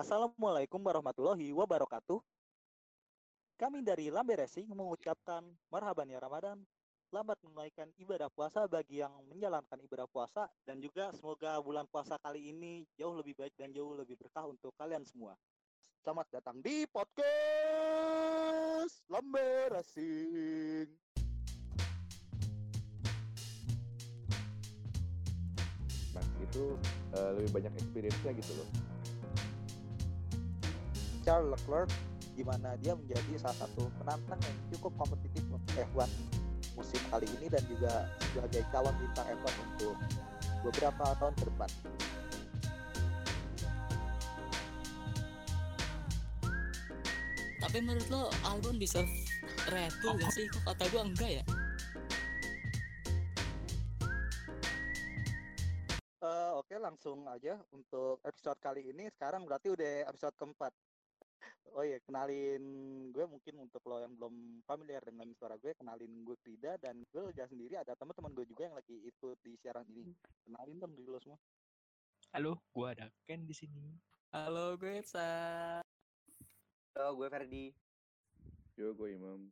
Assalamualaikum warahmatullahi wabarakatuh. Kami dari Lambe Racing mengucapkan marhaban ya Ramadan. Selamat menunaikan ibadah puasa bagi yang menjalankan ibadah puasa dan juga semoga bulan puasa kali ini jauh lebih baik dan jauh lebih berkah untuk kalian semua. Selamat datang di podcast Lambe Racing. Nah itu eh, lebih banyak experience-nya gitu loh. Charles Leclerc di mana dia menjadi salah satu penantang yang cukup kompetitif untuk F1 musim kali ini dan juga sebagai calon bintang F1 untuk beberapa tahun ke depan. Tapi menurut lo Albon bisa Red Bull gak sih? Kok kata gua enggak ya? Eh, Oke langsung aja untuk episode kali ini sekarang berarti udah episode keempat. Oh iya kenalin gue mungkin untuk lo yang belum familiar dengan suara gue kenalin gue Frida dan gue lega sendiri ada teman-teman gue juga yang lagi ikut di siaran ini. Kenalin dong diri lo semua. Halo, gua ada Ken di sini. Halo gue Sa. Halo, gue Ferdi. Yo gue Imam.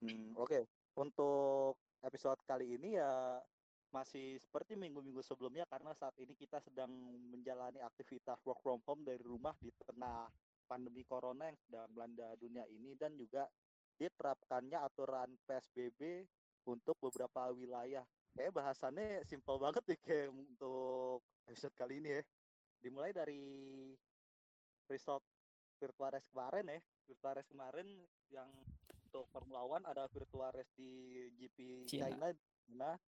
Hmm, Oke, untuk episode kali ini ya masih seperti minggu-minggu sebelumnya karena saat ini kita sedang menjalani aktivitas work from home dari rumah di tengah pandemi corona yang sedang melanda dunia ini dan juga diterapkannya aturan PSBB untuk beberapa wilayah. Kayak bahasannya simpel banget nih kayak untuk episode kali ini ya. Dimulai dari result virtual race kemarin ya. Virtual race kemarin yang untuk Formula One ada virtual race di GP. China, di mana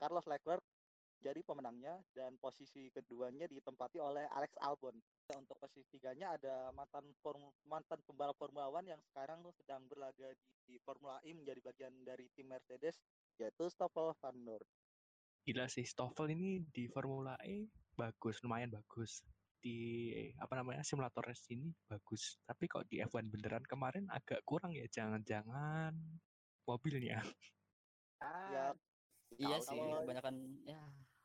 Carlos Leclerc jadi pemenangnya dan posisi keduanya ditempati oleh Alex Albon. Dan Untuk posisi tiganya ada mantan form- mantan pembalap Formula One yang sekarang tuh sedang berlaga di, di Formula E menjadi bagian dari tim Mercedes yaitu Stoffel Van Dorn. Gila sih, Stoffel ini di Formula E bagus, lumayan bagus. Di apa namanya simulator race ini bagus. Tapi kok di F1 beneran kemarin agak kurang ya, jangan-jangan mobilnya. Ya, Iya sih, kalau- kebanyakan ya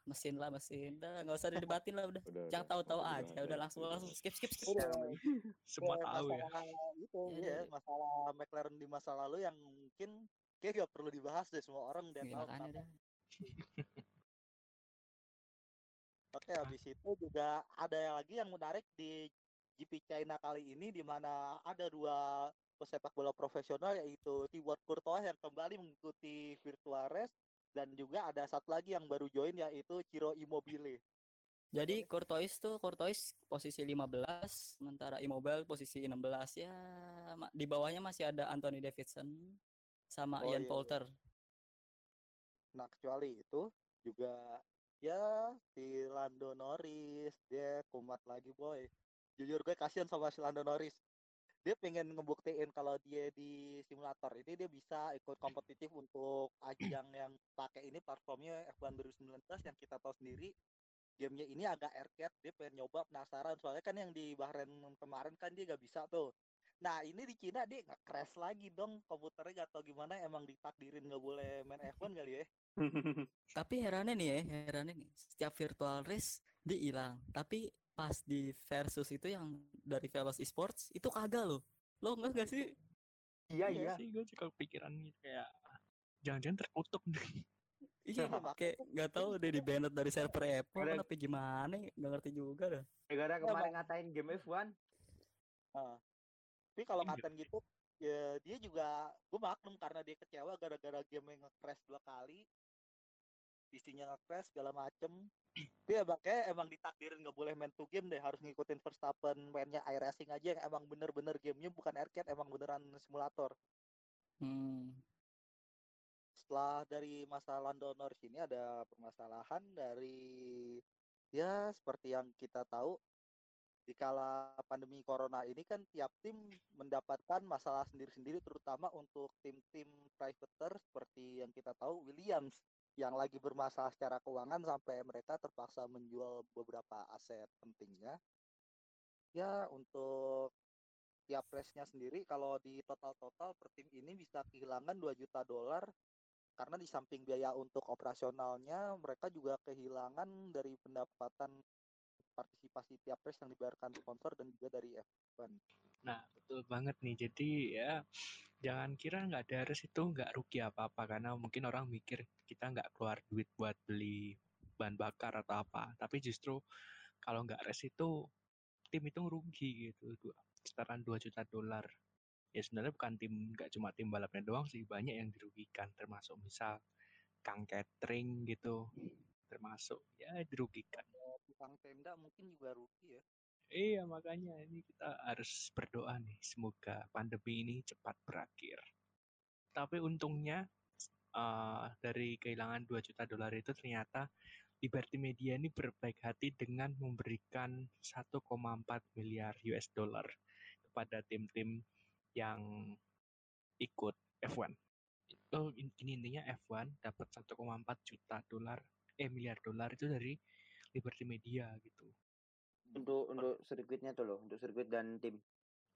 mesin lah mesin. Udah nggak usah didebatin lah udah. Udah, Jangan udah. tahu-tahu Udah, aja. Udah langsung langsung skip skip skip. Udah. Semua tahu ya. masalah itu Iya, ya, iya. masalah McLaren di masa lalu yang mungkin kayak gak perlu dibahas deh semua orang udah Ya, tahu udah. Oke, habis itu juga ada yang lagi yang menarik di GP China kali ini di mana ada dua pesepak bola profesional yaitu Thibaut Courtois yang kembali mengikuti virtual race dan juga ada satu lagi yang baru join yaitu Ciro Immobile. Jadi Courtois tuh Courtois posisi 15, sementara Immobile posisi 16 ya. Di bawahnya masih ada Anthony Davidson sama Oh, Ian iya, iya. Poulter. Nah, kecuali itu juga ya si Lando Norris dia kumat lagi boy. Jujur gue kasihan sama si Lando Norris. Dia pengen ngebuktiin kalau dia di simulator ini dia bisa ikut kompetitif untuk ajang yang pakai ini platformnya F1 2019 yang kita tahu sendiri gamenya ini agak arcade dia pengen nyoba penasaran soalnya kan yang di Bahrain kemarin kan dia gak bisa tuh nah ini di Cina dia nggak crash lagi dong komputernya gak tau gimana emang ditakdirin nggak boleh main F1 kali ya Tapi herannya nih ya, herannya nih. Setiap virtual race dia hilang. Tapi pas di versus itu yang dari Velos Esports itu kagak loh. Lo enggak gak sih? Iya, iya. sih, gue juga kepikiran gitu kayak jangan-jangan terkutuk nih. Iya, kayak nggak tahu deh di banned dari server Apple Ada- tapi gimana nggak ngerti juga dah. Gara-gara kemarin ngatain game F1. Nah, tapi kalau Iya. ngatain gitu ya dia juga gue maklum karena dia kecewa gara-gara game yang nge-crash dua kali nge-crash segala macem. Dia emang kayak emang ditakdirin nggak boleh main two game deh harus ngikutin Verstappen mainnya iRacing aja. Yang emang bener-bener gamenya bukan arcade emang beneran simulator. Hmm. setelah dari masa Lando Norris ini ada permasalahan dari ya seperti yang kita tahu di kala pandemi corona ini kan tiap tim mendapatkan masalah sendiri-sendiri terutama untuk tim-tim privateer seperti yang kita tahu Williams yang lagi bermasalah secara keuangan sampai mereka terpaksa menjual beberapa aset pentingnya ya untuk tiap race-nya sendiri kalau di total-total per tim ini bisa kehilangan 2 juta dolar karena di samping biaya untuk operasionalnya mereka juga kehilangan dari pendapatan partisipasi tiap race yang dibayarkan sponsor dan juga dari F1. Nah, betul banget nih. Jadi ya jangan kira nggak ada res itu nggak rugi apa-apa karena mungkin orang mikir kita nggak keluar duit buat beli bahan bakar atau apa. Tapi justru kalau nggak res itu tim itu rugi gitu. Sekitaran 2 juta dolar. Ya sebenarnya bukan tim nggak cuma tim balapnya doang sih, banyak yang dirugikan termasuk misal kang catering gitu termasuk ya dirugikan. Tukang tenda mungkin juga rugi ya. Iya, makanya ini kita harus berdoa nih, semoga pandemi ini cepat berakhir. Tapi untungnya uh, dari kehilangan 2 juta dolar itu ternyata Liberty Media ini berbaik hati dengan memberikan 1,4 miliar US dollar kepada tim-tim yang ikut F1. Oh, ini intinya F1 dapat 1,4 juta dolar, eh miliar dolar itu dari Liberty Media gitu. Untuk untuk sirkuitnya tuh loh untuk sirkuit dan tim.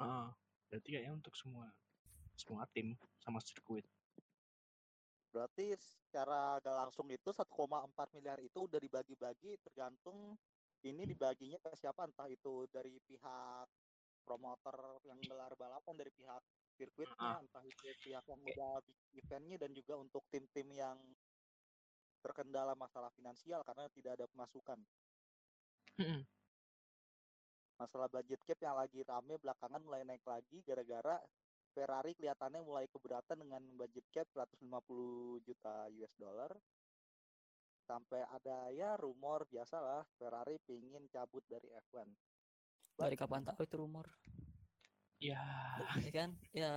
Ah berarti kayaknya untuk semua semua tim sama sirkuit. Berarti secara gak langsung itu 1,4 miliar itu udah dibagi-bagi tergantung ini dibaginya ke siapa entah itu dari pihak promotor yang gelar balapan dari pihak sirkuitnya uh. entah itu pihak yang udah bikin eventnya dan juga untuk tim-tim yang terkendala masalah finansial karena tidak ada pemasukan. Masalah budget cap yang lagi rame belakangan mulai naik lagi gara-gara Ferrari kelihatannya mulai keberatan dengan budget cap 150 juta US dollar. Sampai ada ya rumor biasa lah Ferrari pingin cabut dari F1 dari kapan tahu itu rumor? Ya. Ya kan? Ya.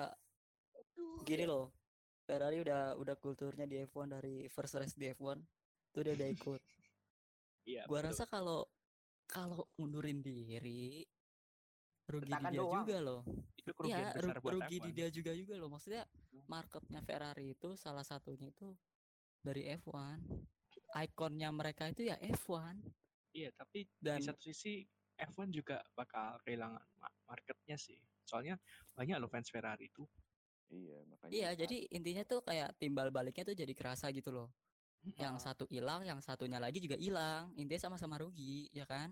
Gini loh Ferrari udah udah kulturnya di F1 dari first race di F1 itu dia udah ikut Iya. gua rasa kalau kalau mundurin diri rugi di dia doang. juga loh itu kerugian Iya, besar buat rugi di F1. dia juga juga loh. Maksudnya marketnya Ferrari itu salah satunya itu dari F1. Ikonnya mereka itu ya F1 Iya, tapi dan di satu sisi F1 juga bakal kehilangan ma- marketnya sih. Soalnya banyak loh fans Ferrari itu. Iya, makanya. iya jadi intinya tuh kayak timbal baliknya tuh jadi kerasa gitu loh. Yang Ah, satu hilang, yang satunya lagi juga hilang. Intinya sama-sama rugi, ya kan?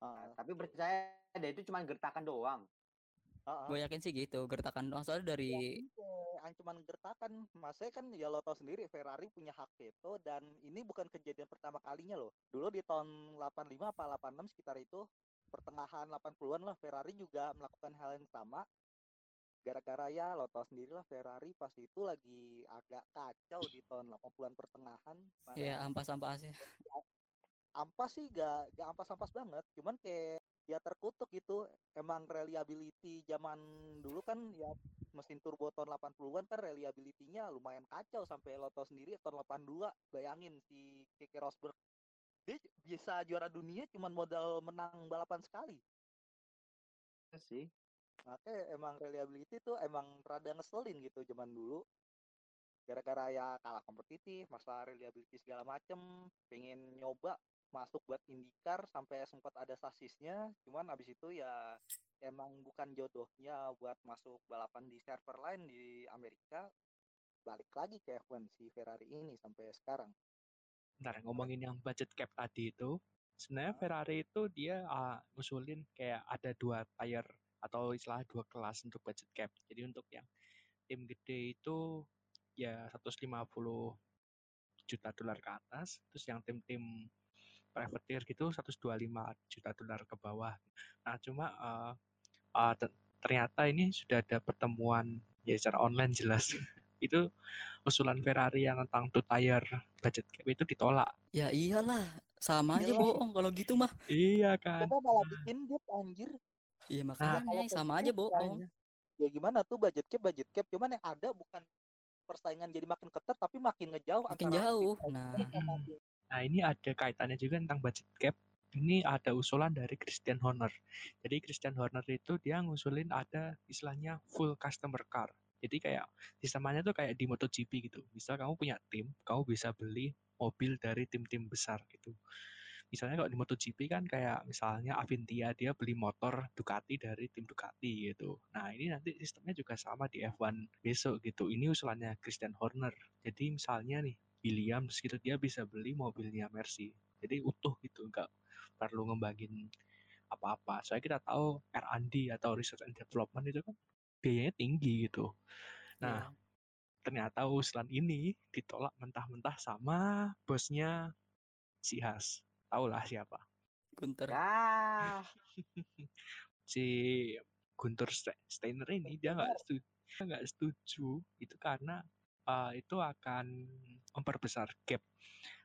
Ah, tapi percaya deh itu cuma gertakan doang ah. Gue yakin sih gitu. Gertakan doang soalnya dari yang cuman gertakan maksudnya kan ya lo tau sendiri Ferrari punya hak veto dan ini bukan kejadian pertama kalinya loh dulu di tahun 85 apa 86 sekitar itu pertengahan 80-an lah Ferrari juga melakukan hal yang sama gara-gara ya lo tau sendiri lah Ferrari pas itu lagi agak kacau di tahun 80-an pertengahan mana ya ampas-ampasnya. ampas sih gak, gak ampas-ampas banget cuman kayak ya terkutuk gitu. Emang reliability zaman dulu kan ya mesin turbo tahun 80-an kan reliability-nya lumayan kacau sampai lo tau sendiri tahun 82 bayangin si Keke Rosberg. Dia bisa juara dunia cuman modal menang balapan sekali. Iya sih makanya emang reliability tuh emang rada ngeselin gitu zaman dulu. Gara-gara ya kalah kompetitif masalah reliability segala macem pengen nyoba masuk buat IndyCar sampai sempat ada sasisnya. Cuman abis itu ya emang bukan jodohnya buat masuk balapan di server lain di Amerika. Balik lagi ke F1 si Ferrari ini sampai sekarang. Bentar, ngomongin yang budget cap tadi itu, sebenarnya Ferrari itu dia ah, ngusulin kayak ada dua tier atau istilah dua kelas untuk budget cap. Jadi untuk yang tim gede itu ya 150 juta dolar ke atas, terus yang tim-tim private tier gitu 125 juta dolar ke bawah. Nah, cuma eh, ah, ter- ternyata ini sudah ada pertemuan ya secara online jelas. itu usulan Ferrari yang tentang two tier budget cap itu ditolak. Ya iyalah, sama aja Iyalah. bohong kalau gitu mah. Iya kan. kita malah bikin dia anjir Iya Nah, makanya kalau sama kayak aja bohong. ya gimana tuh budget cap budget cap cuman yang ada bukan persaingan jadi makin ketat tapi makin ngejauh Makin jauh. Nah. Nah, ini ada kaitannya juga tentang budget cap. Ini ada usulan dari Christian Horner. Jadi Christian Horner itu dia ngusulin ada istilahnya full customer car. Jadi kayak sistemnya tuh kayak di MotoGP gitu. Misal kamu punya tim, kamu bisa beli mobil dari tim-tim besar gitu. Misalnya kalau di MotoGP kan kayak misalnya Avintia dia beli motor Ducati dari tim Ducati gitu. Nah ini nanti sistemnya juga sama di F1 besok gitu. Ini usulannya Christian Horner. Jadi misalnya nih Williams gitu dia bisa beli mobilnya Mercy. Jadi utuh gitu, enggak perlu ngembangin apa-apa. Soalnya kita tahu R&D atau research and development itu kan biayanya tinggi gitu. Nah, Iya. ternyata usulan ini ditolak mentah-mentah sama bosnya si Has. Tahulah siapa. Gunter. Ya, Si Guntur Ste- Steiner ini dia nggak setuju, nggak setuju itu karena uh, itu akan memperbesar gap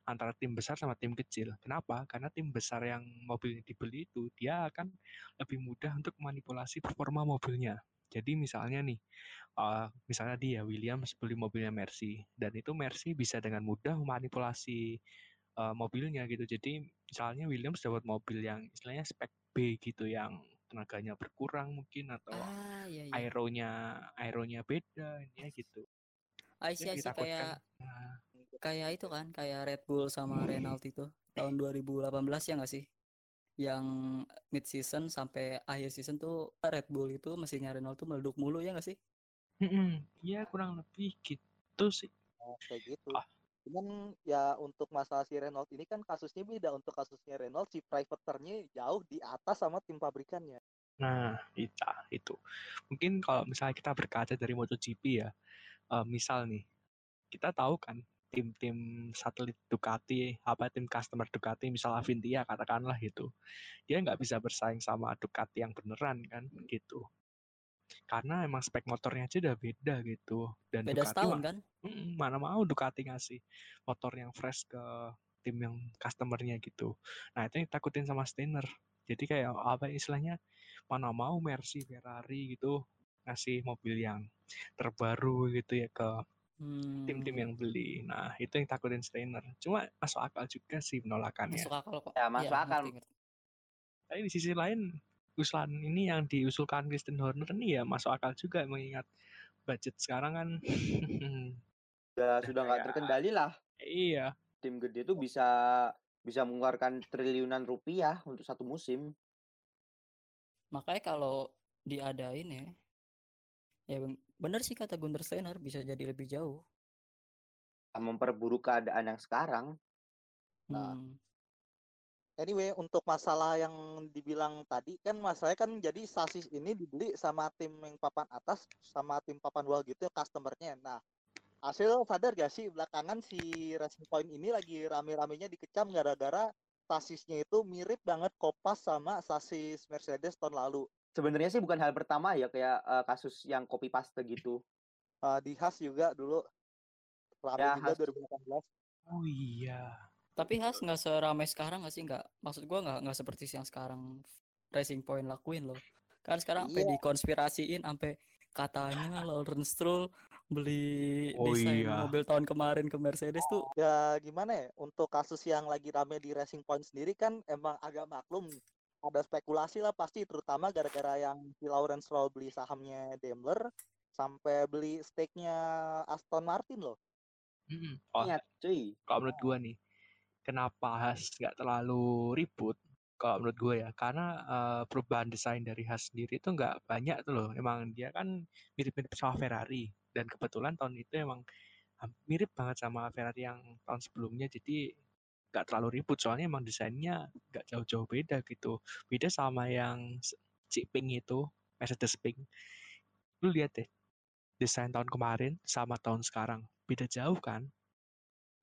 antara tim besar sama tim kecil. Kenapa? Karena tim besar yang mobilnya dibeli itu dia akan lebih mudah untuk manipulasi performa mobilnya. Jadi misalnya nih, uh, misalnya dia Williams beli mobilnya Mercy dan itu Mercy bisa dengan mudah memanipulasi uh, mobilnya gitu. Jadi misalnya Williams dapat mobil yang istilahnya spek B gitu yang tenaganya berkurang mungkin atau Ah, iya iya. aeronya aeronya beda ini gitu. I Itu yang see, I see. ditakutkan. kayak Nah, kayak itu kan, kayak Red Bull sama Renault itu tahun 2018 ya nggak sih? Yang mid season sampai akhir season tuh Red Bull itu mesinnya Renault tuh meleduk mulu ya nggak sih? Iya kurang lebih gitu sih. Nah, kayak gitu. Ah. Cuman ya untuk masalah si Renault ini kan kasusnya beda. Untuk kasusnya Renault si privaternya jauh di atas sama tim pabrikannya. Nah, itu, itu. Mungkin kalau misalnya kita berkaca dari MotoGP ya, eh, misal nih, kita tahu kan tim-tim satelit Ducati, apa tim customer Ducati, misal Avintia katakanlah gitu, dia nggak bisa bersaing sama Ducati yang beneran kan, gitu. Karena emang spek motornya aja udah beda gitu. Dan Beda Ducati setahun kan? Mm, mana mau Ducati ngasih motor yang fresh ke tim yang customernya gitu. Nah itu yang takutin sama Steiner. Jadi kayak apa istilahnya mana mau Mercy, Ferrari gitu ngasih mobil yang terbaru gitu ya ke tim-tim Hmm, yang beli. Nah itu yang takutin Steiner. Cuma masuk akal juga sih penolakannya. masuk akal kok. Ya, masuk Iya, akal. ngerti, ngerti. Tapi di sisi lain usulan ini yang diusulkan Kristen Horner ini ya masuk akal juga mengingat budget sekarang kan sudah sudah nggak terkendali lah. iya Tim gede tuh bisa bisa mengeluarkan triliunan rupiah untuk satu musim. Makanya kalau diadain ya, ya ben- bener sih kata Gunter Steiner bisa jadi lebih jauh. Memperburuk keadaan yang sekarang. Nah, Hmm. Anyway, untuk masalah yang dibilang tadi kan masalahnya kan jadi sasis ini dibeli sama tim yang papan atas sama tim papan bawah gitu customernya. Nah, hasil sadar gak sih belakangan si Racing Point ini lagi rame-ramenya dikecam gara-gara sasisnya itu mirip banget kopas sama sasis Mercedes tahun lalu. Sebenarnya sih bukan hal pertama ya kayak eh, kasus yang copy paste gitu. Uh, di Haas juga dulu rame Ya, juga Haas. 2018. oh iya Tapi Has nggak seramai sekarang nggak sih? Nggak, maksud gua nggak nggak seperti yang sekarang Racing Point lakuin loh. Kan sekarang sampai Iya. dikonspirasiin sampai katanya Lawrence Stroll beli Oh desain iya. mobil tahun kemarin ke Mercedes tuh ya gimana ya untuk kasus yang lagi rame di Racing Point sendiri kan emang agak maklum ada spekulasi lah pasti terutama gara-gara yang si Lawrence Stroll beli sahamnya Daimler sampai beli stake-nya Aston Martin loh Mm-mm. Oh, Ingat, cuy. kalau menurut gua nih kenapa Has nggak terlalu ribut kalau menurut gue ya? Karena eh, perubahan desain dari Has sendiri itu nggak banyak tuh loh. Emang dia kan mirip-mirip sama Ferrari dan kebetulan tahun itu emang mirip banget sama Ferrari yang tahun sebelumnya. Jadi nggak terlalu ribut soalnya emang desainnya nggak jauh-jauh beda gitu. Beda sama yang si Pink itu Mercedes Pink. Lu lihat deh desain tahun kemarin sama tahun sekarang beda jauh kan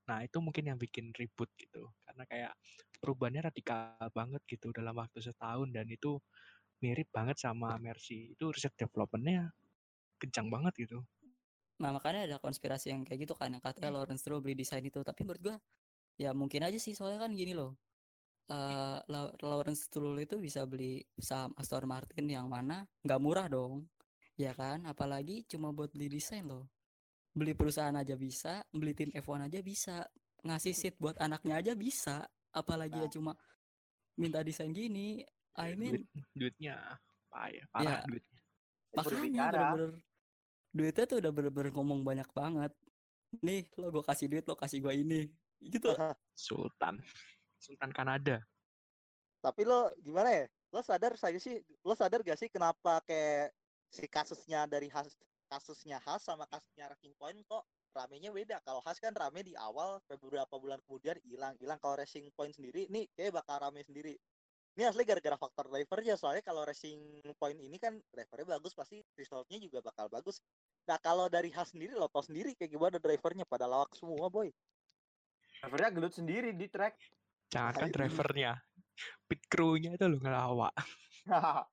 Nah, itu mungkin yang bikin ribut gitu. Karena kayak perubahannya radikal banget gitu dalam waktu setahun dan itu mirip banget sama Mercy. Itu riset developmentnya kencang banget gitu. Nah makanya ada konspirasi yang kayak gitu kan yang katanya Lawrence Stroll beli desain itu tapi menurut gua ya mungkin aja sih soalnya kan gini loh La- Lawrence Stroll itu bisa beli saham Aston Martin yang mana nggak murah dong ya kan apalagi cuma buat beli desain loh beli perusahaan aja bisa beli tim F1 aja bisa ngasih seat buat anaknya aja bisa apalagi ya cuma minta desain gini I mean Duit, duitnya payah, parah Ya. duitnya. makanya bener-bener duitnya tuh udah bener-bener ngomong banyak banget nih lo gue kasih duit lo kasih gue ini gitu Sultan. Sultan Kanada. tapi lo gimana ya lo sadar saya sih lo sadar gak sih kenapa kayak si kasusnya dari kasusnya Haas sama kasusnya Racing Point kok ramenya beda kalau Haas kan rame di awal beberapa bulan kemudian hilang hilang kalau Racing Point sendiri nih kayak bakal rame sendiri Ini asli gara-gara faktor drivernya, soalnya kalau racing point ini kan drivernya bagus, pasti resultnya juga bakal bagus. Nah kalau dari Haas sendiri, lo tau sendiri kayak gimana drivernya, pada lawak semua boy. Drivernya gelut sendiri di track. Jangankan Ayo. drivernya, pit crew-nya itu lo ngelawak.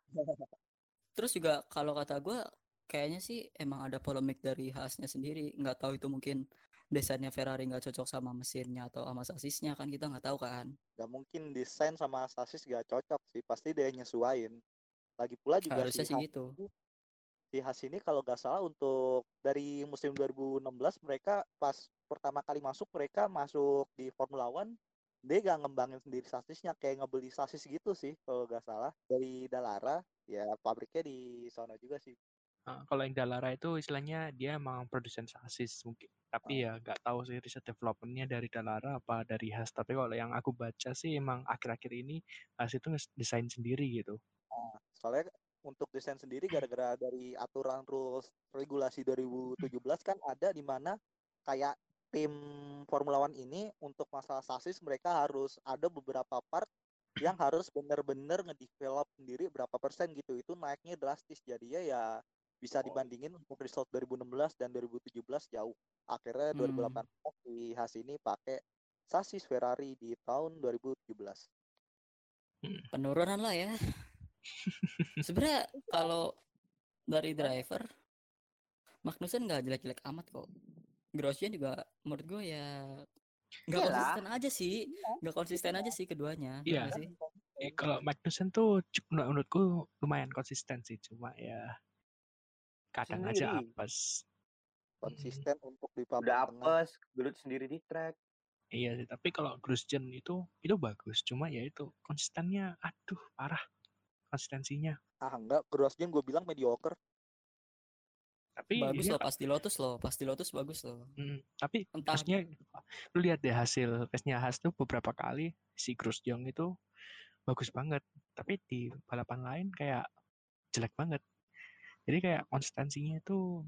Terus juga kalau kata gue kayaknya sih emang ada polemik dari Haasnya sendiri. Nggak tahu itu mungkin desainnya Ferrari nggak cocok sama mesinnya atau sama sasisnya kan kita nggak tahu kan. Gak mungkin desain sama sasis gak cocok sih, pasti dia nyesuain. Lagi pula juga Harusnya si sih gitu. si Haas ini kalau nggak salah untuk dari musim 2016 mereka pas pertama kali masuk mereka masuk di Formula One dia gak ngembangin sendiri sasisnya kayak ngebeli sasis gitu sih kalau nggak salah dari Dallara ya pabriknya di sana juga sih Kalau yang Dallara itu istilahnya dia emang produsen sasis mungkin. Tapi ya nggak tahu sih riset developmentnya dari Dallara apa dari Haas. Tapi kalau yang aku baca sih emang akhir-akhir ini Haas itu nges- desain sendiri gitu. Nah, soalnya untuk desain sendiri gara-gara dari aturan rules regulasi 2017 kan ada di mana kayak tim Formula One ini untuk masalah sasis mereka harus ada beberapa part yang harus benar-benar ngedevelop sendiri berapa persen gitu itu naiknya drastis jadinya ya bisa dibandingin untuk result 2016 dan 2017 jauh akhirnya Hmm. 2018 si Haas ini pakai sasis Ferrari di tahun 2017 Penurunan lah ya. Sebenarnya kalau dari driver Magnussen nggak jelek-jelek amat kok. Grosjean juga menurut gue ya nggak konsisten aja sih, nggak konsisten aja sih keduanya. ya Iya. sih? Eh, kalau Magnussen tuh menurutku lumayan konsisten sih. Cuma ya kadang aja Sendiri. apes. konsisten untuk di Udah apes, gelut sendiri di track. Iya sih, tapi kalau Grosjean itu itu bagus. Cuma ya itu konsistennya aduh parah konsistensinya. ah enggak Grosjean gue bilang mediocre Tapi Bagus loh pasti Lotus loh, pasti Lotus bagus loh. Mm, tapi Entah maksudnya lu lihat deh hasil tesnya Haas tuh beberapa kali si Grosjean itu bagus banget tapi di balapan lain kayak jelek banget jadi kayak konsistensinya itu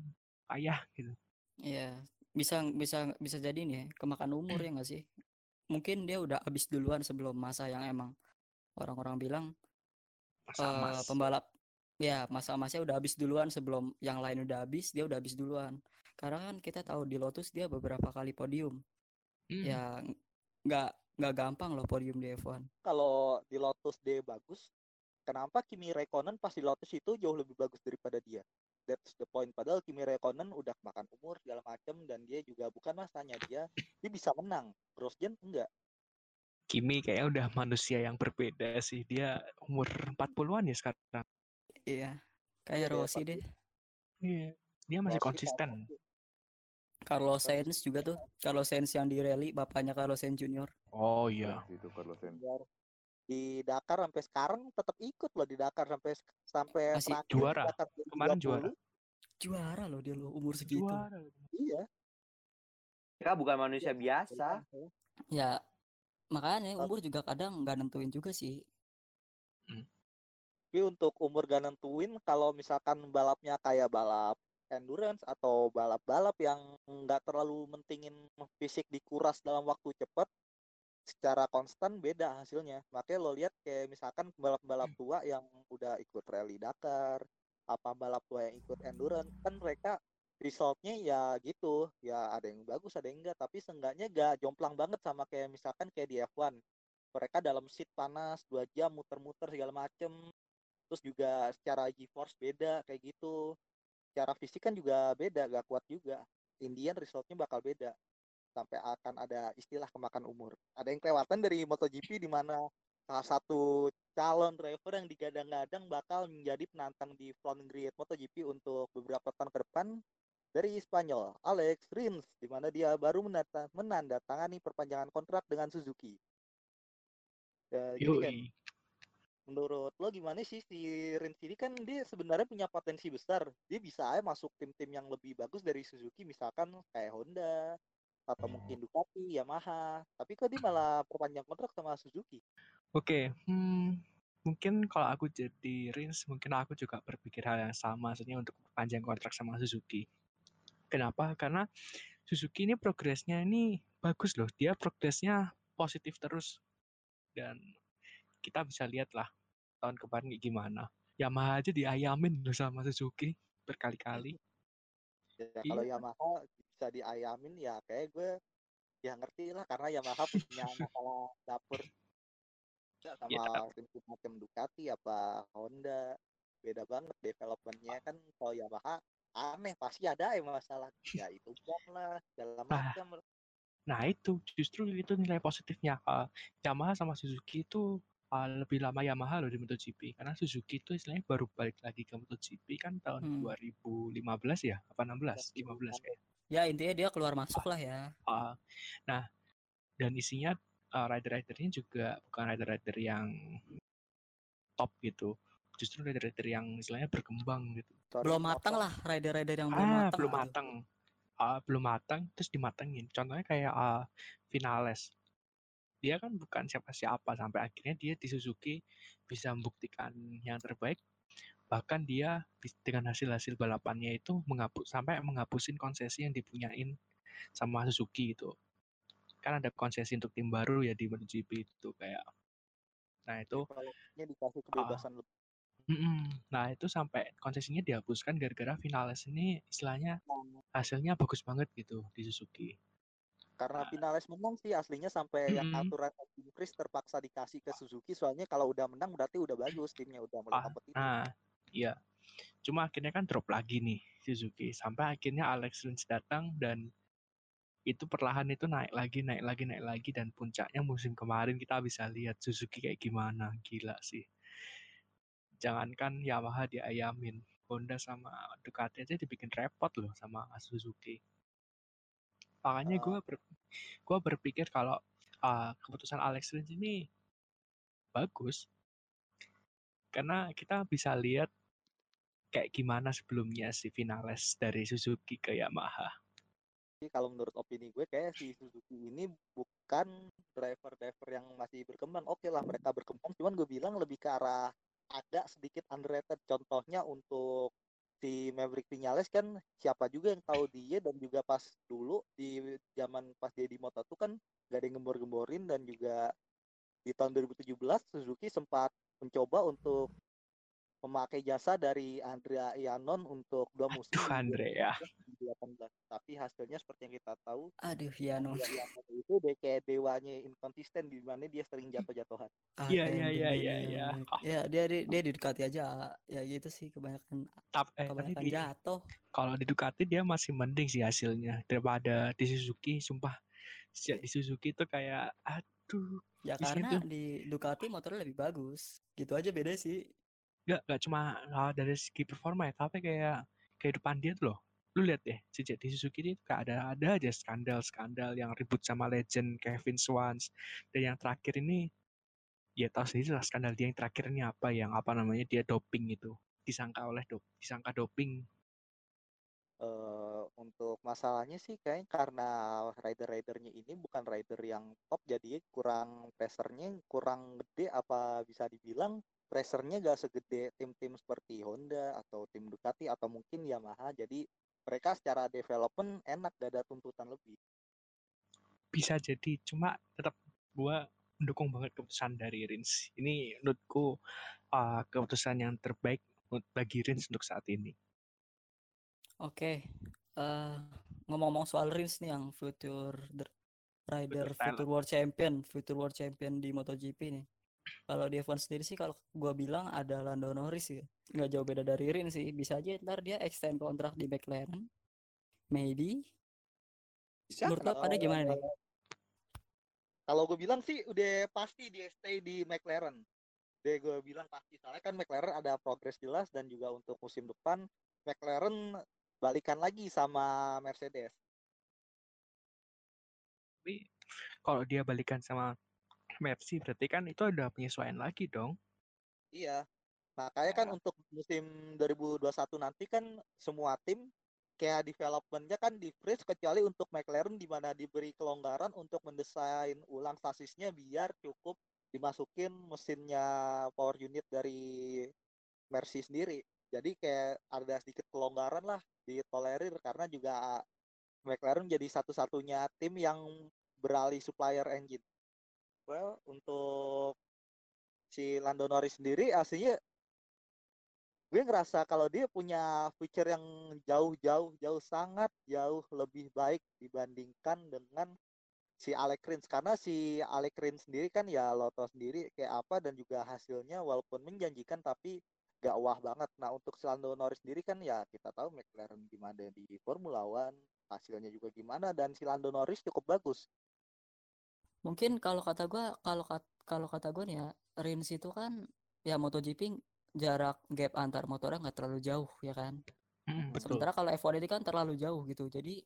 payah gitu Iya, bisa bisa bisa jadi nih ya, kemakan umur ya nggak sih? Mungkin dia udah habis duluan sebelum masa yang emang orang-orang bilang masa eh, emas pembalap ya masa-masanya udah habis duluan sebelum yang lain udah habis, dia udah habis duluan. Karena kan kita tahu di Lotus dia beberapa kali podium. Ya ng- nggak nggak gampang loh podium di F1. kalau di Lotus dia bagus kenapa Kimi Räikkönen pas di Lotus itu jauh lebih bagus daripada dia? That's the point. Padahal Kimi Räikkönen udah makan umur segala macem dan dia juga bukan masanya dia dia bisa menang. Grosjean enggak? Kimi kayaknya udah manusia yang berbeda sih. Dia umur 40-an ya sekarang. Iya, kayak Iya, Rossi deh. iya. Dia masih Rossi konsisten. Carlos Sainz juga tuh. Carlos Sainz yang di rally, bapaknya Carlos Sainz Junior. oh iya. Itu Carlos Sainz. Di Dakar sampai sekarang tetap ikut loh di Dakar sampai sampai Masih terakhir juara. Dakar Kemarin 2020. juara. Juara loh dia loh umur segitu. juara iya Mereka bukan manusia biasa. Ya, makanya umur juga kadang nggak nentuin juga sih. Tapi untuk umur gak nentuin kalau misalkan balapnya kayak balap endurance atau balap-balap yang nggak terlalu mentingin fisik dikuras dalam waktu cepat secara konstan beda hasilnya. Makanya lo lihat kayak misalkan balap-balap tua yang udah ikut rally Dakar, apa balap tua yang ikut endurance kan mereka resultnya ya gitu. Ya ada yang bagus ada yang enggak. Tapi seenggaknya gak jomplang banget sama kayak misalkan kayak di F1 mereka dalam seat panas dua jam muter-muter segala macem. Terus juga secara G-force beda kayak gitu. Secara fisik kan juga beda gak kuat juga. Indian resultnya bakal beda sampai akan ada istilah kemakan umur. Ada yang kelewatan dari MotoGP di mana salah satu calon driver yang digadang-gadang bakal menjadi penantang di front grid MotoGP untuk beberapa tahun ke depan dari Spanyol Alex Rins di mana dia baru menata- menandatangani perpanjangan kontrak dengan Suzuki. Ya, kan, menurut lo gimana sih si Rins ini? Kan dia sebenarnya punya potensi besar. Dia bisa aja masuk tim-tim yang lebih bagus dari Suzuki misalkan kayak Honda atau mungkin Ducati, Yamaha. Tapi kok dia malah perpanjang kontrak sama Suzuki? Oke, hmm, mungkin kalau aku jadi Rins, mungkin aku juga berpikir hal yang sama, maksudnya untuk panjang kontrak sama Suzuki. Kenapa? Karena Suzuki ini progresnya ini bagus loh, dia progresnya positif terus. Dan kita bisa lihat lah tahun kemarin gimana. Yamaha aja diayamin loh sama Suzuki berkali-kali. Ya, kalau Iya. Yamaha bisa diayamin ya kayak gue ya ngerti lah karena Yamaha punya masalah dapur Ya, sama Ya. tim-tim macam Ducati apa Honda beda banget developmentnya kan kalau Yamaha aneh pasti ada ya masalah ya itu bom lah segala Nah. macam Nah itu justru itu nilai positifnya. Uh, Yamaha sama Suzuki itu uh, lebih lama Yamaha loh di MotoGP. Karena Suzuki itu istilahnya baru balik lagi ke MotoGP kan tahun Hmm. 2015 ya apa 16 15 kayak Ya intinya dia keluar masuk lah ya. Uh, nah dan isinya uh, rider-ridernya juga bukan rider-rider yang top gitu. Justru rider-rider yang istilahnya berkembang gitu. Belum apa? matang lah rider-rider yang belum ah matang. belum matang. Ah, belum matang terus dimatengin. Contohnya kayak ah, Vinales dia kan bukan siapa-siapa sampai akhirnya dia di Suzuki bisa membuktikan yang terbaik. Bahkan dia dengan hasil-hasil balapannya itu menghapus sampai menghapusin konsesi yang dipunyain sama Suzuki itu. Kan ada konsesi untuk tim baru ya di MotoGP itu kayak. Nah itu dikasih kebebasan lebih. Mm-mm. Nah itu sampai konsesinya dihapuskan gara-gara Vinales ini istilahnya hasilnya bagus banget gitu di Suzuki. Karena Vinales menang sih aslinya sampai yang Mm-mm. aturan Tim Chris terpaksa dikasih ke Suzuki soalnya kalau udah menang berarti udah bagus timnya udah mulai Ah, kompetitif Nah, iya. Cuma akhirnya kan drop lagi nih Suzuki sampai akhirnya Alex Rins datang dan itu perlahan itu naik lagi, naik lagi, naik lagi dan puncaknya musim kemarin kita bisa lihat Suzuki kayak gimana, gila sih. Jangankan Yamaha diayamin, Honda sama Ducati aja dibikin repot loh sama Suzuki. Makanya gue ber, gua berpikir kalau ah, keputusan Alex Rins ini bagus karena kita bisa lihat kayak gimana sebelumnya si Vinales dari Suzuki ke Yamaha. Jadi kalau menurut opini gue kayak si Suzuki ini bukan driver-driver yang masih berkembang. Oke lah mereka berkembang, cuman gue bilang lebih ke arah ada sedikit underrated. Contohnya untuk si Maverick Vinales kan siapa juga yang tahu dia dan juga pas dulu di zaman pas dia di Moto2 kan gak ada yang gembor-gemborin dan juga di tahun 2017 Suzuki sempat mencoba untuk memakai jasa dari Andrea Ianon untuk dua musim Aduh Andrea. 2018 tapi hasilnya seperti yang kita tahu Aduh ya no. Andrea Ianon itu dia kayak dewanya inkonsisten di mana dia sering jatuh-jatuhan Iya, iya, iya, iya, iya. Ya dia dia, dia di Ducati aja ya gitu sih kebanyakan Tapi, eh, tapi kebanyakan di, jatuh. kalau di Ducati dia masih mending sih hasilnya daripada di Suzuki. Sumpah si- di Suzuki itu kayak aduh Ya Di karena situ. di Ducati motornya lebih bagus. Gitu aja beda sih. nggak nggak cuma dari segi performa ya tapi kayak kehidupan dia tuh loh lu lihat deh sejak di Suzuki ini kayak ada ada aja skandal skandal yang ribut sama legend Kevin Swans. Dan yang terakhir ini ya tahu sendiri lah skandal dia yang terakhir ini apa yang apa namanya dia doping itu disangka oleh dop disangka doping. Eh, untuk masalahnya sih kayaknya karena rider-ridernya ini bukan rider yang top jadi kurang pressernya kurang gede apa bisa dibilang pressernya gak segede tim-tim seperti Honda atau tim Ducati atau mungkin Yamaha. Jadi mereka secara development enak gak ada tuntutan lebih bisa jadi cuma tetap gua mendukung banget keputusan dari Rins ini menurutku ah, keputusan yang terbaik bagi Rins untuk saat ini Oke. eh ngomong-ngomong soal Rins nih yang future rider future world champion, future world champion di MotoGP nih. Kalau di F1 sendiri sih kalau gua bilang ada Lando Norris ya. Nggak jauh beda dari Rins sih. Bisa aja ntar dia extend kontrak di McLaren. Maybe. bisa Menurut lo pada gimana nih? kalau gue bilang sih udah pasti dia stay di McLaren deh gue bilang pasti soalnya kan McLaren ada progres jelas dan juga untuk musim depan McLaren balikan lagi sama Mercedes tapi kalau dia balikan sama Mercy berarti kan itu ada penyesuaian lagi dong Iya. Makanya kan untuk musim 2021 nanti kan semua tim kayak developmentnya kan di freeze kecuali untuk McLaren di mana diberi kelonggaran untuk mendesain ulang sasisnya biar cukup dimasukin mesinnya power unit dari Mercy sendiri. Jadi kayak ada sedikit kelonggaran lah ditolerir karena juga McLaren jadi satu-satunya tim yang beralih supplier engine. Well, untuk si Lando Norris sendiri aslinya gue ngerasa kalau dia punya feature yang jauh-jauh jauh sangat jauh lebih baik dibandingkan dengan si Alec Rins karena si Alec Rins sendiri kan ya lo sendiri kayak apa dan juga hasilnya walaupun menjanjikan tapi gak wah banget. Nah untuk si Lando Norris sendiri kan ya kita tahu McLaren gimana di Formula One hasilnya juga gimana dan si Lando Norris cukup bagus. Mungkin kalau kata gua kalau kalau kata gua nih ya Rins itu kan ya MotoGP jarak gap antar motornya nggak terlalu jauh ya kan. Mm, betul. Sementara kalau F1 ini kan terlalu jauh gitu. Jadi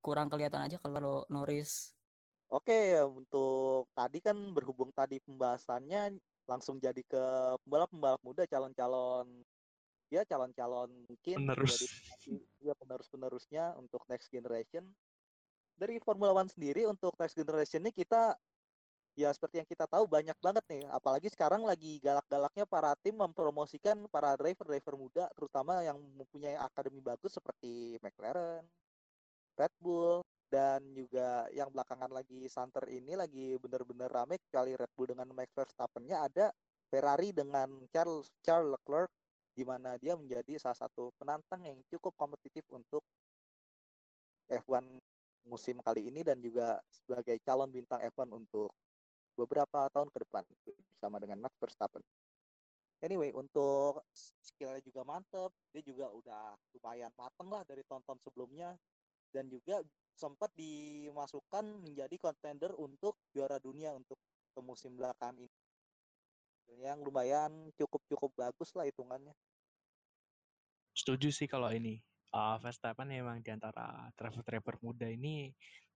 kurang kelihatan aja kalau Norris. Oke, untuk tadi kan berhubung tadi pembahasannya langsung jadi ke pembalap-pembalap muda calon-calon ya calon-calon mungkin Penerus. jadi ya penerus-penerusnya untuk next generation. Dari Formula One sendiri untuk next generation ini kita ya seperti yang kita tahu banyak banget nih. Apalagi sekarang lagi galak-galaknya para tim mempromosikan para driver-driver muda terutama yang mempunyai akademi bagus seperti McLaren, Red Bull dan juga yang belakangan lagi santer ini lagi bener-bener rame kali Red Bull dengan Max Verstappen-nya ada Ferrari dengan Charles Charles Leclerc di mana dia menjadi salah satu penantang yang cukup kompetitif untuk F1 musim kali ini dan juga sebagai calon bintang F1 untuk beberapa tahun ke depan bersama dengan Max Verstappen. Anyway, untuk skillnya juga mantep, dia juga udah lumayan mateng lah dari tonton sebelumnya dan juga sempat dimasukkan menjadi kontender untuk juara dunia untuk musim belakangan ini yang lumayan cukup-cukup bagus lah hitungannya. Setuju sih kalau ini. Uh, Verstappen emang di antara driver-driver muda ini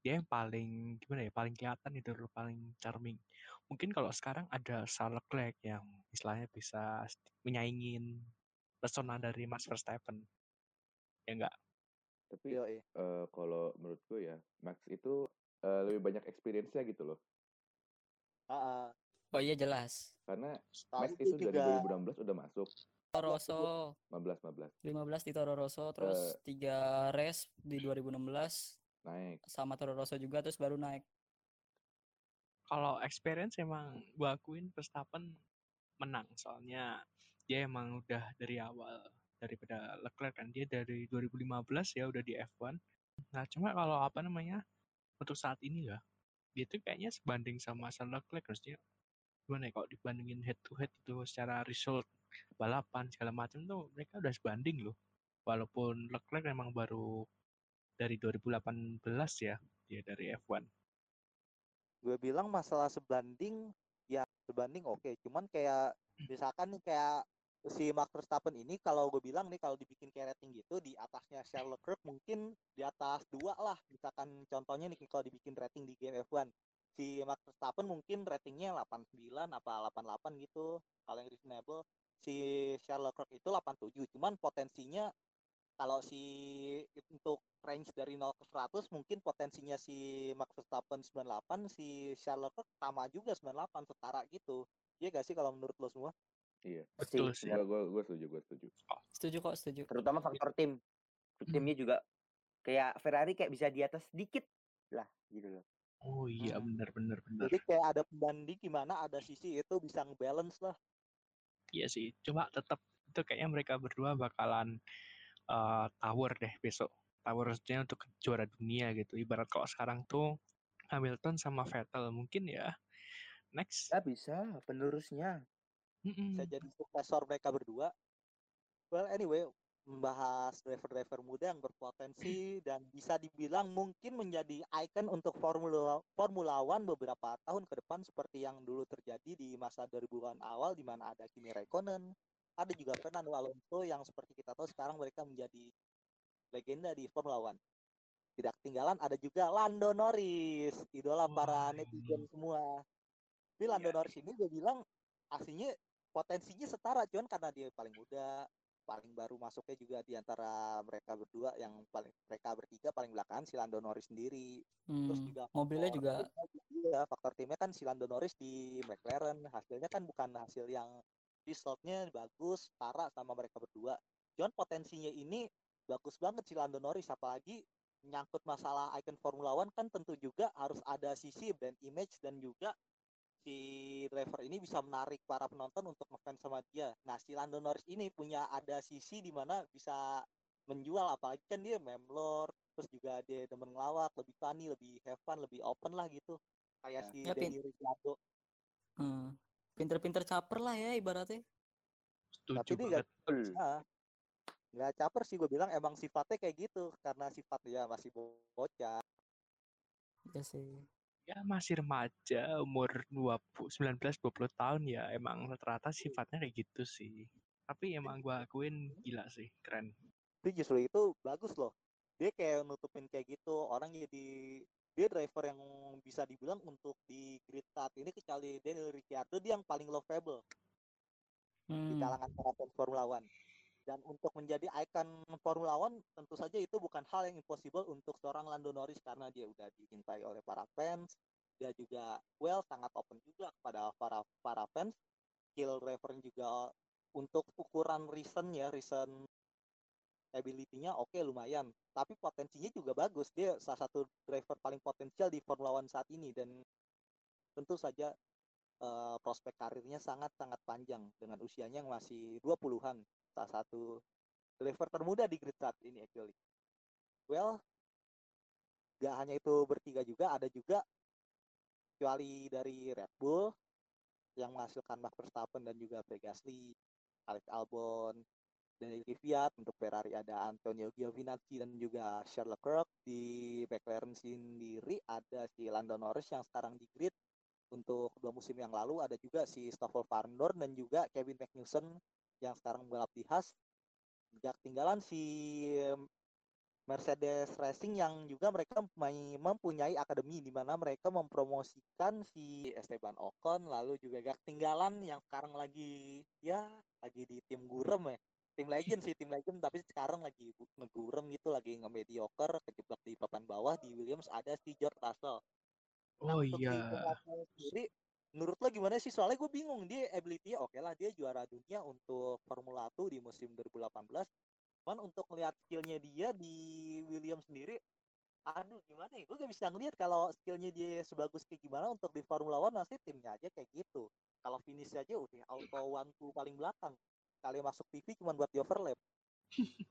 dia yang paling gimana ya paling kelihatan itu paling charming. Mungkin kalau sekarang ada Charles Leclerc yang istilahnya bisa menyaingin pesona dari Max Verstappen. Ya enggak? Tapi Yoi. eh, kalau menurut gue ya, Max itu eh, lebih banyak experience-nya gitu loh. Ah, ah. Oh iya jelas. Karena Max itu dari juga 2016 udah masuk. Toro Rosso 15 15 15 di Toro Rosso terus tiga race di 2016 naik. sama Toro Rosso juga terus baru naik. Kalau experience emang gua akuin Verstappen menang soalnya dia emang udah dari awal daripada Leclerc kan dia dari 2015 ya udah di F1. Nah cuma kalau apa namanya untuk saat ini ya dia tuh kayaknya sebanding sama Charles Leclerc harusnya gimana ya kalau dibandingin head to head itu secara result balapan segala macam tuh mereka udah sebanding loh. Walaupun Leclerc emang baru dari 2018 ya dia dari F1 gue bilang masalah sebanding ya sebanding oke. Cuman kayak misalkan nih kayak si Max Verstappen ini kalau gue bilang nih kalau dibikin kayak rating gitu di atasnya Charles Leclerc mungkin di atas dua lah. Misalkan contohnya nih kalau dibikin rating di game F1 si Max Verstappen mungkin ratingnya 89 apa 88 gitu kalau yang reasonable si Charles Leclerc itu 87 cuman potensinya kalau si untuk range dari 0 ke 100 mungkin potensinya si Max Verstappen 98 si Charles Leclerc sama juga 98 setara gitu iya gak sih kalau menurut lo semua Iya. betul sih benar. Gue gue setuju, gue setuju. Setuju kok, setuju. terutama faktor tim timnya juga kayak Ferrari kayak bisa di atas sedikit lah gitu loh oh iya Hmm. benar benar benar jadi kayak ada pembanding gimana ada sisi itu bisa ngebalance lah Iya sih, cuma tetap itu kayaknya mereka berdua bakalan eh, tower deh besok. Towersnya untuk juara dunia gitu. Ibarat kalau sekarang tuh Hamilton sama Vettel mungkin ya next. ya bisa penerusnya Mm-mm. bisa jadi suksesor mereka berdua well anyway membahas driver-driver muda yang berpotensi dan bisa dibilang mungkin menjadi icon untuk Formula Formula One beberapa tahun ke depan seperti yang dulu terjadi di masa 2000-an awal di mana ada Kimi Raikkonen, ada juga Fernando Alonso yang seperti kita tahu sekarang mereka menjadi legenda di Formula One. Tidak ketinggalan ada juga Lando Norris, idola para Wah, netizen semua. Tapi Lando Iya. Norris ini gue bilang aslinya potensinya setara cuman karena dia paling muda paling baru masuknya juga di antara mereka berdua yang paling mereka bertiga paling belakangan si Lando Norris sendiri. Terus Hmm, juga mobilnya faktor juga juga, faktor timnya kan si Lando Norris di McLaren. Hasilnya kan bukan hasil yang resultnya bagus setara sama mereka berdua. Cuman potensinya ini bagus banget si Lando Norris apalagi menyangkut masalah icon Formula One kan tentu juga harus ada sisi brand image dan juga si driver ini bisa menarik para penonton untuk ngefans sama dia. Nah, si Lando Norris ini punya ada sisi di mana bisa menjual apalagi kan dia memlor, terus juga dia demen ngelawak, lebih funny, lebih have fun, lebih open lah gitu. Kayak Ya. si Ya. Daniel Ricciardo. Hmm. Pinter-pinter caper lah ya ibaratnya. Setuju Tapi dia banget. Nah, nggak caper sih gue bilang emang sifatnya kayak gitu karena sifat dia masih bocah. Ya sih. Ya masih remaja, umur 20, 19-20 tahun ya emang rata-rata sifatnya kayak gitu sih. Tapi emang gua akuin gila sih, keren. Tapi justru itu bagus loh. Dia kayak nutupin kayak gitu orang jadi dia driver yang bisa dibilang untuk di grid saat ini kecuali Daniel Ricciardo dia yang paling lovable di Hmm. kalangan para Formula One. Dan untuk menjadi ikon Formula One tentu saja itu bukan hal yang impossible untuk seorang Lando Norris karena dia udah dicintai oleh para fans. Dia juga well sangat open juga kepada para para fans. Skill driver juga untuk ukuran recent ya recent ability-nya oke lumayan. Tapi potensinya juga bagus. Dia salah satu driver paling potensial di Formula One saat ini dan tentu saja eh, prospek karirnya sangat-sangat panjang dengan usianya yang masih 20-an. Salah satu driver termuda di grid saat ini actually. Well, gak hanya itu bertiga juga, ada juga kecuali dari Red Bull yang menghasilkan Max Verstappen dan juga Gasly, Alex Albon, dan Kvyat untuk Ferrari ada Antonio Giovinazzi dan juga Charles Leclerc. Di McLaren sendiri ada si Lando Norris yang sekarang di grid. Untuk dua musim yang lalu ada juga si Stoffel Vandoorne dan juga Kevin Magnussen yang sekarang balap di Haas Gak ketinggalan si Mercedes Racing yang juga mereka mempunyai- akademi di mana mereka mempromosikan si Esteban Ocon lalu juga gak ketinggalan yang sekarang lagi ya lagi di tim gurem ya tim legend sih tim legend tapi sekarang lagi ngegurem gitu lagi nge-mediocre kejebak di papan bawah di Williams ada si George Russell Nah, Oh iya. Sendiri menurut lo gimana sih? Soalnya gue bingung dia ability oke lah dia juara dunia untuk Formula 1 di musim 2018 cuman untuk melihat skillnya dia di Williams sendiri aduh gimana ya? Gue gak bisa ngeliat kalau skillnya dia sebagus kayak gimana untuk di Formula One nanti timnya aja kayak gitu. Kalau finish aja udah auto one two paling belakang. Kali masuk TV cuma buat di overlap.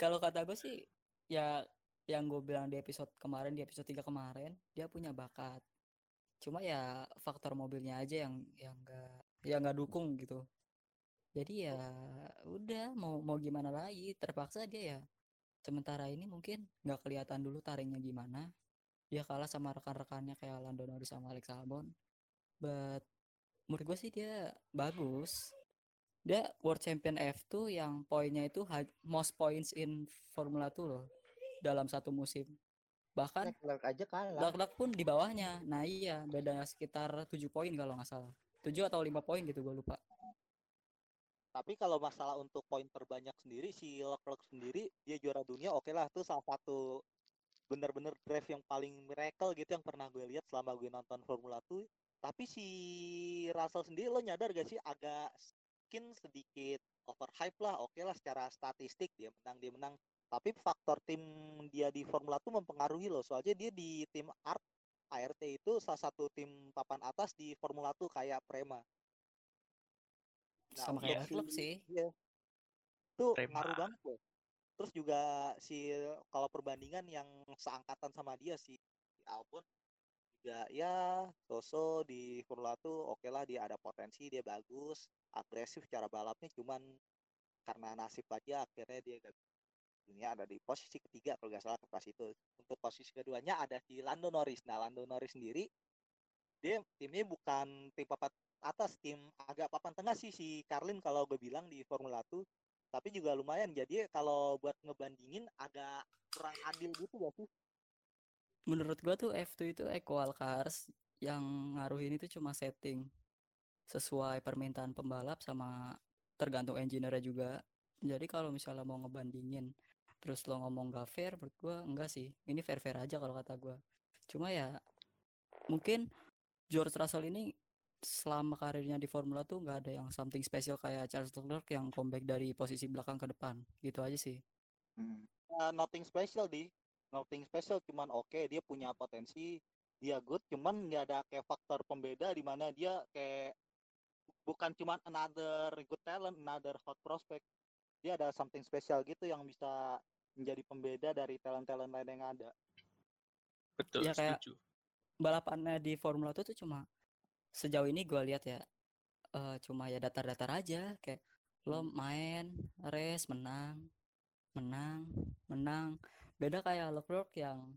Kalau kata gue sih ya yang gue bilang di episode kemarin di episode 3 kemarin dia punya bakat. Cuma ya faktor mobilnya aja yang yang enggak yang nggak dukung gitu. Jadi ya udah mau mau gimana lagi terpaksa dia ya sementara ini mungkin nggak kelihatan dulu taringnya gimana. Dia kalah sama rekan-rekannya kayak Lando Norris sama Alex Albon. But menurut gue sih dia bagus dia World Champion F2 yang poinnya itu most points in Formula 2 loh dalam satu musim. Bahkan Leclerc aja kalah. Leclerc pun di bawahnya. Nah iya, beda sekitar 7 poin kalau nggak salah. 7 atau 5 poin gitu gue lupa. tapi kalau masalah untuk poin terbanyak sendiri si Leclerc sendiri dia juara dunia oke lah itu salah satu bener-bener drive yang paling miracle gitu yang pernah gue lihat selama gue nonton Formula 2 tapi si Russell sendiri lo nyadar gak sih agak mungkin sedikit overhype lah oke lah secara statistik dia menang dia menang tapi faktor tim dia di Formula 2 mempengaruhi loh soalnya dia di tim ART ART itu salah satu tim papan atas di Formula 2 kayak Prema Nah, Sama kayak Leclerc sih. Iya. Itu Prema. ngaruh banget loh. Terus juga si kalau perbandingan yang seangkatan sama dia si, Albon juga ya Soso di Formula 1 oke lah dia ada potensi dia bagus agresif cara balapnya cuman karena nasib aja akhirnya dia gak dunia ada di posisi ketiga kalau nggak salah pas itu. Untuk posisi keduanya ada si Lando Norris. Nah Lando Norris sendiri dia timnya bukan tim papan atas tim agak papan tengah sih si Carlin kalau gue bilang di Formula 1 tapi juga lumayan. Jadi kalau buat ngebandingin agak kurang adil gitu gak sih? Menurut gua tuh F2 itu equal cars yang ngaruhin itu cuma setting. Sesuai permintaan pembalap sama tergantung engineer juga. Jadi kalau misalnya mau ngebandingin terus lo ngomong gak fair menurut gua enggak sih. Ini fair-fair aja kalau kata gua. Cuma ya mungkin George Russell ini selama karirnya di Formula tuh nggak ada yang something special kayak Charles Leclerc yang comeback dari posisi belakang ke depan. Gitu aja sih. Uh, nothing special di nothing special cuman oke dia punya potensi dia good cuman nggak ada kayak faktor pembeda di mana dia kayak bukan cuma another good talent another hot prospect dia ada something special gitu yang bisa menjadi pembeda dari talent-talent lain yang ada. Betul, Ya, kayak- setuju. balapannya di Formula 1 tuh cuma sejauh ini gue lihat ya eh, cuma ya datar-datar aja. Kayak lo main race menang menang menang. Beda kayak Leclerc yang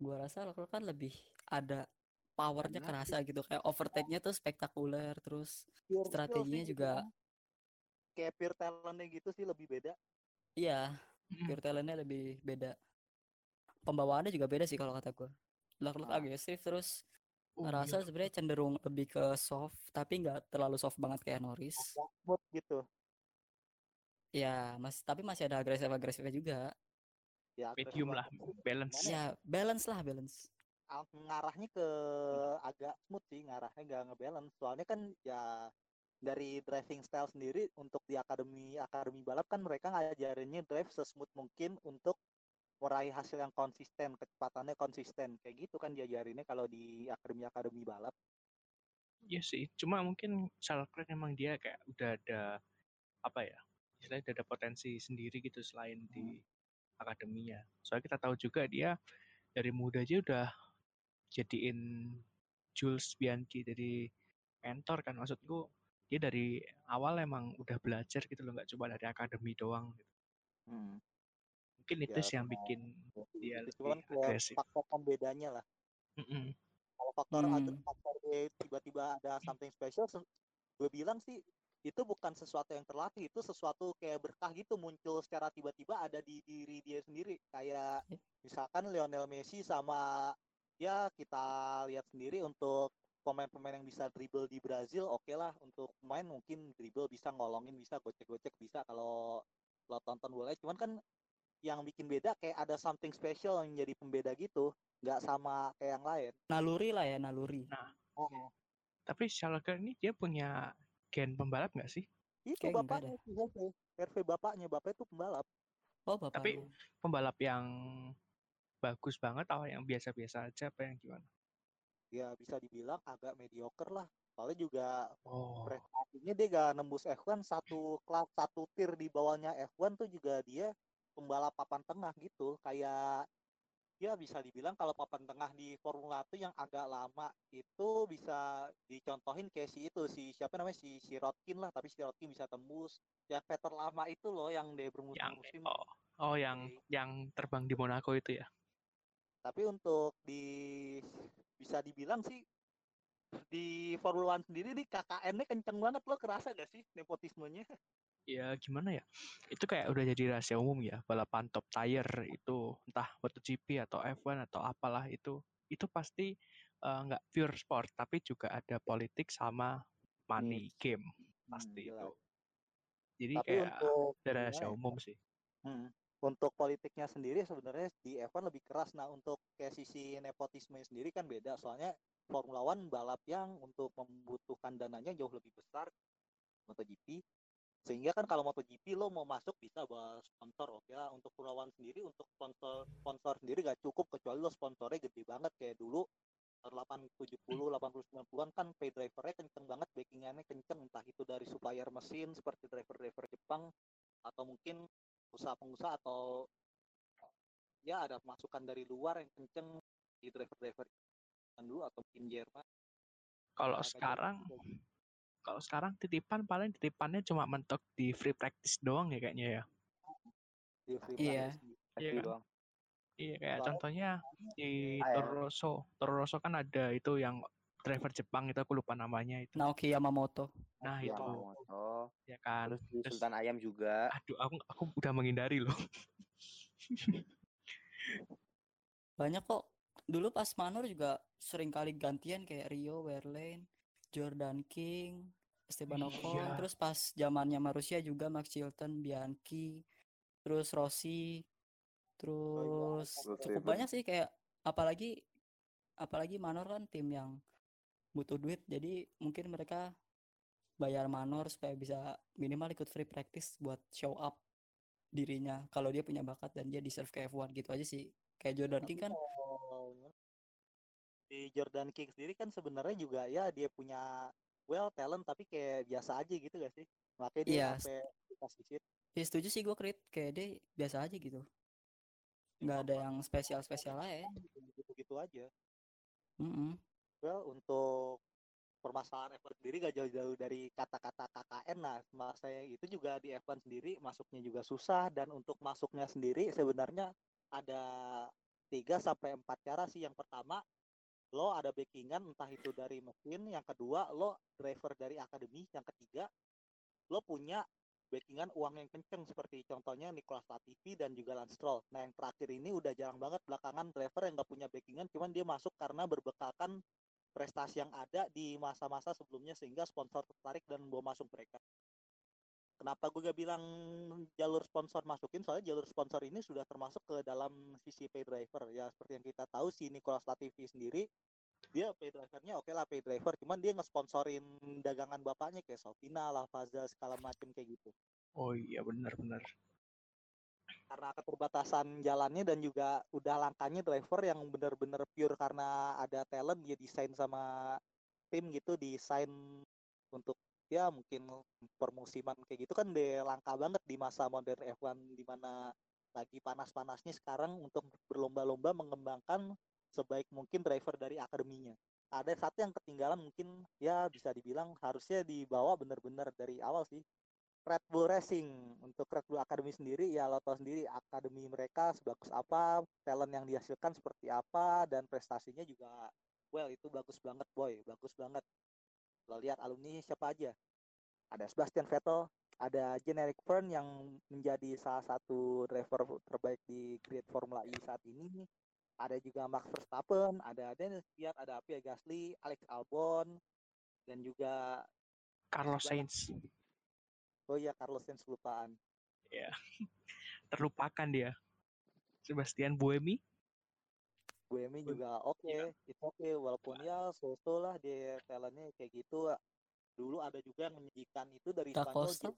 gua rasa Leclerc kan lebih ada powernya Karena kerasa gitu. Kayak overtake-nya tuh spektakuler terus strateginya juga kan. Kayak pure talentnya gitu sih lebih beda. Iya pure talentnya lebih beda. Pembawaannya juga beda sih kalau kata gua. Leclerc Ah. agresif terus Oh, ngerasa iya. sebenarnya cenderung lebih ke soft tapi nggak terlalu soft banget kayak Norris. Smooth gitu. Ya mas tapi masih ada agresif agresifnya juga. Ya medium lah, balance. Ya balance lah balance. Ah, ngarahnya ke agak smooth sih ngarahnya nggak ngebalance. Soalnya kan ya dari driving style sendiri untuk di akademi akademi balap kan mereka ngajarinnya drive sesmooth mungkin untuk meraih hasil yang konsisten kecepatannya konsisten. Kayak gitu kan diajarinnya kalau di akademi akademi balap. Iya sih, cuma mungkin Leclerc emang dia kayak udah ada apa ya, istilahnya udah ada potensi sendiri gitu selain di akademinya. Soalnya kita tahu juga dia dari muda aja udah jadiin Jules Bianchi jadi mentor kan. Maksudku dia dari awal emang udah belajar gitu loh nggak cuma dari akademi doang gitu. mungkin itu Ya, sih yang bikin dia itu lebih kayak agresif faktor pembedanya lah Mm-mm. kalau faktor ada Hmm. faktor dia tiba-tiba ada something special gue bilang sih itu bukan sesuatu yang terlatih itu sesuatu kayak berkah gitu muncul secara tiba-tiba ada di diri dia sendiri kayak Ya. misalkan Lionel Messi sama ya kita lihat sendiri untuk pemain-pemain yang bisa dribble di Brazil oke lah untuk pemain mungkin dribble bisa ngolongin bisa gocek-gocek bisa kalau lo tonton bola. Cuman kan yang bikin beda kayak ada something special yang jadi pembeda gitu nggak sama kayak yang lain. Naluri lah ya naluri. Oh, tapi Charles Leclerc ini dia punya gen pembalap nggak sih? Itu Kayak bapaknya RV RV bapaknya bapaknya itu pembalap. Oh bapaknya. Tapi- pembalap yang bagus banget atau yang biasa-biasa aja apa yang gimana ya bisa dibilang agak mediocre lah. Soalnya juga oh. prestasinya dia gak nembus F1 satu kelas satu tier di bawahnya F1 tuh juga dia pembalap papan tengah gitu. Kayak ya bisa dibilang kalau papan tengah di Formula 1 yang agak lama itu bisa dicontohin kayak si itu si siapa namanya? Si si Rotkin lah tapi si Rotkin bisa tembus. Yang veteran lama itu loh yang dia yang bermusim-musim. oh, oh yang yang terbang di Monaco itu ya? Tapi untuk di bisa dibilang sih di Formula One sendiri nih KKN-nya kenceng banget lo kerasa gak sih nepotismenya? Ya gimana ya? Itu kayak udah jadi rahasia umum ya balapan top tire itu entah MotoGP atau F1 atau apalah itu itu pasti eh, nggak pure sport tapi juga ada politik sama money game pasti itu. jelas. jadi tapi kayak untuk rahasia ya, umum sih. Hmm, untuk politiknya sendiri sebenarnya di F1 lebih keras. Nah untuk kayak sisi nepotisme sendiri kan beda. Soalnya Formula One balap yang untuk membutuhkan dananya jauh lebih besar MotoGP. Sehingga kan kalau MotoGP lo mau masuk bisa bawa sponsor oke lah. Untuk Formula One sendiri untuk sponsor sponsor sendiri gak cukup. Kecuali lo sponsornya gede banget. Kayak dulu tahun 870 80 90-an kan pay drivernya kenceng banget. Backingannya kenceng. Entah itu dari supplier mesin seperti driver-driver Jepang atau mungkin usaha-pengusaha atau ya ada masukan dari luar yang kenceng di driver-driver dulu atau mungkin Jerman kalau sekarang juga sih. kalau sekarang titipan paling titipannya cuma mentok di free practice doang ya kayaknya ya di free Iya. practice gitu. Iya Pasti kan? doang. Iya kayak Soalnya contohnya di. Toro Rosso. Toro Rosso kan ada itu yang driver Jepang itu aku lupa namanya itu. Naoki Yamamoto Nah Iya, itu Yamamoto. ya kan. Terus Terus, Sultan Ayam juga. aduh aku aku udah menghindari loh. banyak kok dulu pas Manor juga sering kali gantian kayak Rio Verlaine Jordan King Esteban Ocon Iya. terus pas zamannya Marussia juga Max Chilton Bianchi terus Rossi terus Terus cukup Steven. banyak sih kayak apalagi apalagi Manor kan tim yang butuh duit jadi mungkin mereka bayar Manor supaya bisa minimal ikut free practice buat show up dirinya kalau dia punya bakat dan dia deserve ke F1 gitu aja sih kayak Jordan Tapi King kan di Jordan King sendiri kan sebenarnya juga ya dia punya well talent tapi kayak biasa aja gitu gak sih makanya dia Iya. sampai seat Ya setuju sih gue Krit kayak dia biasa aja gitu. Nggak ada yang spesial-spesial aja. gitu-gitu aja Mm-mm. Well untuk permasalahan F1 sendiri gak jauh-jauh dari kata-kata KKN nah saya itu juga di F1 sendiri masuknya juga susah. Dan untuk masuknya sendiri sebenarnya ada 3 sampai 4 cara sih. Yang pertama lo ada backingan entah itu dari mesin. Yang kedua lo driver dari akademi. Yang ketiga lo punya backingan uang yang kenceng. Seperti contohnya Nicolas Latifi dan juga Lance Stroll. Nah yang terakhir ini udah jarang banget belakangan driver yang nggak punya backingan, cuman dia masuk karena berbekalkan prestasi yang ada di masa-masa sebelumnya sehingga sponsor tertarik dan bawa masuk mereka. Kenapa gue gak bilang jalur sponsor masukin? Soalnya jalur sponsor ini sudah termasuk ke dalam sisi pay driver. Ya seperti yang kita tahu si Nicolas Latifi sendiri dia pay drivernya oke lah pay driver cuman dia ngesponsorin dagangan bapaknya kayak Sofina lah Faza segala macem kayak gitu Oh iya benar-benar. Karena keterbatasan jalannya dan juga udah langkanya driver yang bener-bener pure karena ada talent dia desain sama tim gitu desain untuk ya mungkin per musiman kayak gitu kan deh langka banget di masa modern F1 di mana lagi panas-panasnya sekarang untuk berlomba-lomba mengembangkan sebaik mungkin driver dari akademinya. Ada satu yang ketinggalan mungkin ya bisa dibilang harusnya dibawa bener-bener dari awal sih. Red Bull Racing untuk Red Bull Academy sendiri ya lo tau sendiri akademi mereka sebagus apa, talent yang dihasilkan seperti apa dan prestasinya juga well itu bagus banget boy, bagus banget. Lo lihat alumni siapa aja? Ada Sebastian Vettel, ada Generic Fern yang menjadi salah satu driver terbaik di grid Formula E saat ini. Ada juga Max Verstappen, ada Dennis Kvyat, ada Pierre Gasly, Alex Albon, dan juga Carlos. Sainz. Oh iya Carlos Sainz kelupaan. Ya. Terlupakan dia. Sebastian Buemi. Buemi juga oke, Iya. itu oke walaupun ya so-so lah dia talentnya kayak gitu. Dulu ada juga yang menyajikan itu dari Da Spanyol Costa?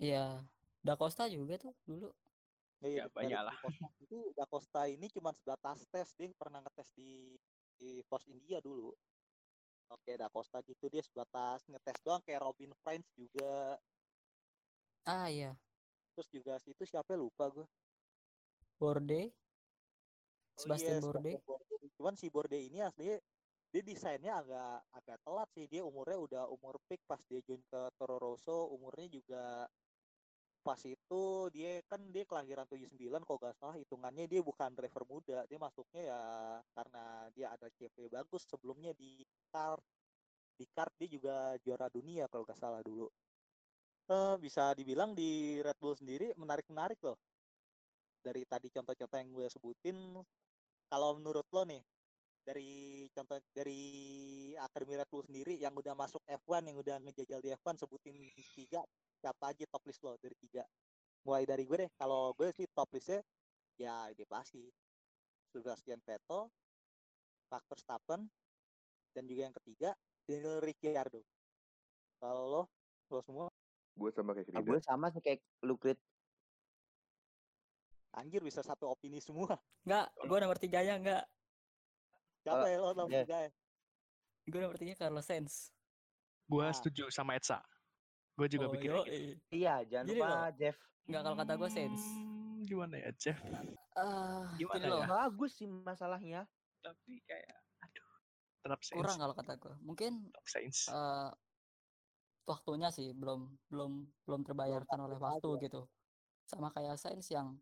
Iya. Da Costa juga tuh dulu. Ya, dari banyak lah. Da Costa itu Da Costa ini cuma sebatas tes dia pernah ngetes di di Force India dulu. Oke, Da Costa gitu dia sebatas ngetes doang kayak Robin French juga. Ah iya. Terus juga situ siapa lupa gue. Borde. Oh Sebastian iya, Borde. Borde. Cuman si Borde ini asli dia desainnya agak agak telat sih. Dia umurnya udah umur peak pas dia join ke Toro Rosso, umurnya juga pas itu dia kan dia kelahiran 79 kalau nggak salah hitungannya dia bukan driver muda dia masuknya ya karena dia ada CV bagus sebelumnya di kart. Di kart dia juga juara dunia kalau nggak salah dulu. Eh bisa dibilang di Red Bull sendiri menarik-menarik loh. Dari tadi contoh-contoh yang gue sebutin kalau menurut lo nih dari contoh dari akademi Red Bull sendiri yang udah masuk F1 yang udah ngejajal di F1 sebutin tiga siapa aja top list lo dari tiga mulai dari gue deh kalau gue sih top listnya ya ini pasti Sebastian Vettel Max Verstappen dan juga yang ketiga Daniel Ricciardo kalau lo lo semua Gue sama kayak Ah, Rida. gue sama sih kayak lu Krit. anjir bisa satu opini semua Enggak, gue nomor tiganya enggak. siapa Kalau- ya lo nomor ya. tiga ya Gue tiga Carlos Sainz. Gue Ah. setuju sama Etsa. Gue juga oh, pikir gitu. Iya, jangan Gini lupa loh. Jeff. Enggak kalau kata gue Sainz. Hmm, Gimana ya, Jeff? Ah, Gimana loh. ya? Bagus sih masalahnya. Tapi kayak, aduh. Tetap Sainz. Kurang kalau kata gue. Mungkin Tetap Sainz. eh waktunya sih belum belum belum terbayarkan oleh waktu aja. gitu. Sama kayak Sainz yang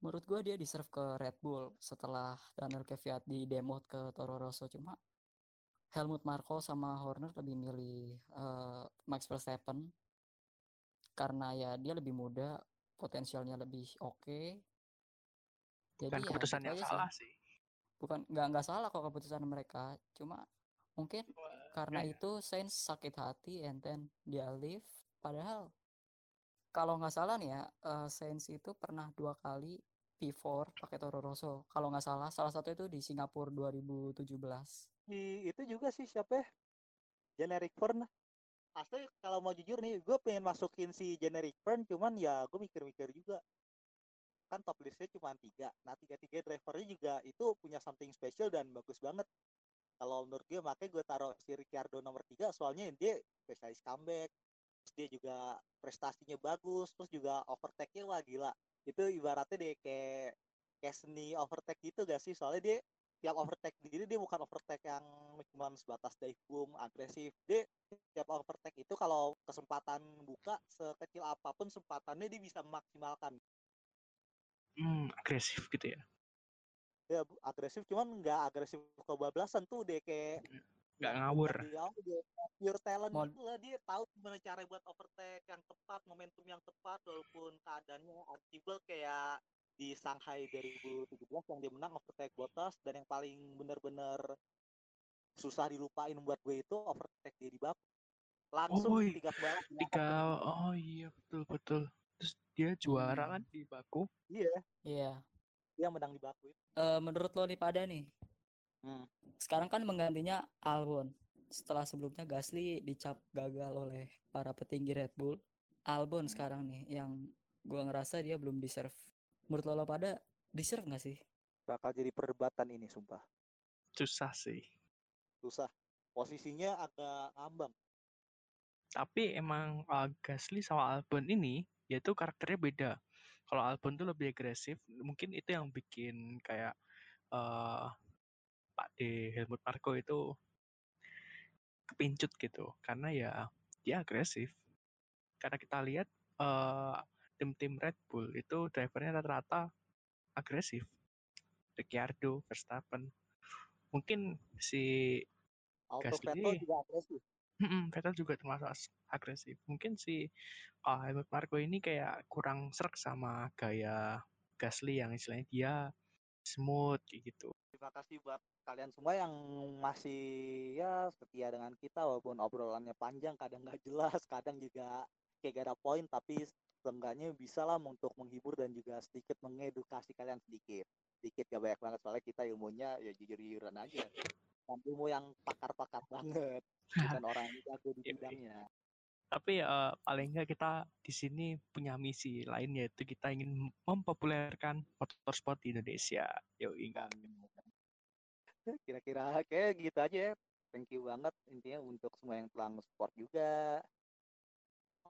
menurut gue dia deserve ke Red Bull setelah Daniel Kvyat di demote ke Toro Rosso cuma Helmut Marko sama Horner lebih milih eh, Max Verstappen karena ya dia lebih muda, potensialnya lebih oke. Jadi Bukan ya keputusan yang aja sih. salah sih. Bukan nggak nggak salah kok keputusan mereka, cuma mungkin karena Iya. itu Sainz sakit hati and then dia leave padahal kalau nggak salah nih ya eh, Sainz itu pernah dua kali P4 pakai Toro Rosso kalau nggak salah salah satu itu di Singapura 2017 di itu juga sih siapa ya? Generic Fern asli kalau mau jujur nih gue pengen masukin si Generic Fern cuman ya gue mikir-mikir juga. Kan top listnya cuma tiga. Nah tiga tiga drivernya juga itu punya something special dan bagus banget. Kalau menurut gue makanya gue taruh si Ricciardo nomor tiga soalnya dia spesialis comeback terus dia juga prestasinya bagus terus juga overtake-nya wah gila. Itu ibaratnya deh kayak kayak seni overtake gitu gak sih? Soalnya dia tiap overtake diri dia bukan overtake yang cuma sebatas dive boom agresif dia tiap overtake itu kalau kesempatan buka sekecil apa pun kesempatannya dia bisa memaksimalkan Hmm, agresif gitu ya. ya bu- agresif cuman nggak agresif kebablasan tuh deh kayak Nggak yang ngawur. awal dia pure talent Mod- gitu lah dia tahu gimana cara buat overtake yang tepat momentum yang tepat walaupun keadaannya unstable kayak di Shanghai 2017 yang dia menang overtake Bottas dan yang paling bener-bener susah dilupain buat gue itu overtake dia di bak langsung Oh, iya. tiga balap di Tiga, oh iya betul betul. Terus dia juara Hmm. kan di Baku. iya Iya. dia menang di Baku itu Eh, menurut lo nih pada nih, Hmm. sekarang kan menggantinya Albon. Setelah sebelumnya Gasly dicap gagal oleh para petinggi Red Bull, Albon sekarang nih yang gua ngerasa dia belum deserve. Menurut lo, lo pada deserve nggak sih? bakal jadi perdebatan ini sumpah Susah sih. susah posisinya agak ngambang Tapi emang uh, Gasly sama Albon ini yaitu karakternya beda. Kalau Albon tuh lebih agresif, mungkin itu yang bikin kayak eh Pak D Helmut Marko itu kepincut gitu. Karena ya dia agresif. Karena kita lihat eh tim-tim Red Bull itu drivernya rata-rata agresif. Ricciardo, Verstappen. Mungkin si auto Gasly. Vettel juga agresif Vettel juga termasuk as- agresif. Mungkin si uh, Helmut Marko ini kayak kurang serak sama gaya Gasly yang istilahnya dia smooth kayak gitu. Terima kasih buat kalian semua yang masih ya setia dengan kita walaupun obrolannya panjang, kadang nggak jelas, kadang juga kayak gak ada poin, tapi seenggaknya bisa lah untuk menghibur dan juga sedikit mengedukasi kalian sedikit. Sedikit gak banyak banget soalnya kita ilmunya ya jujur-jujuran aja. Ilmu yang pakar-pakar banget, bukan orang yang jago di Iya, iya. bidangnya. Tapi uh, paling nggak kita di sini punya misi lain yaitu kita ingin mempopulerkan motorsport di Indonesia. Yo enggak. Kira-kira kayak gitu aja ya. Thank you banget intinya untuk semua yang telah support juga.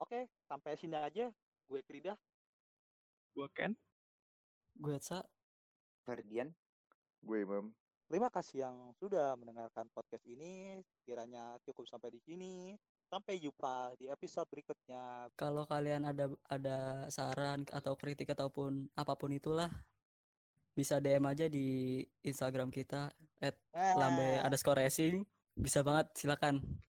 Oke, sampai sini aja. Gue Krida. Gua kan Gue Sa, Ferdian Gue Imam. Terima kasih yang sudah mendengarkan podcast ini. Kiranya cukup sampai di sini. Sampai jumpa di episode berikutnya. kalau kalian ada ada saran atau kritik ataupun apa pun itulah, bisa DM aja di Instagram kita Eh, @lambe underscore racing. Bisa banget, silakan.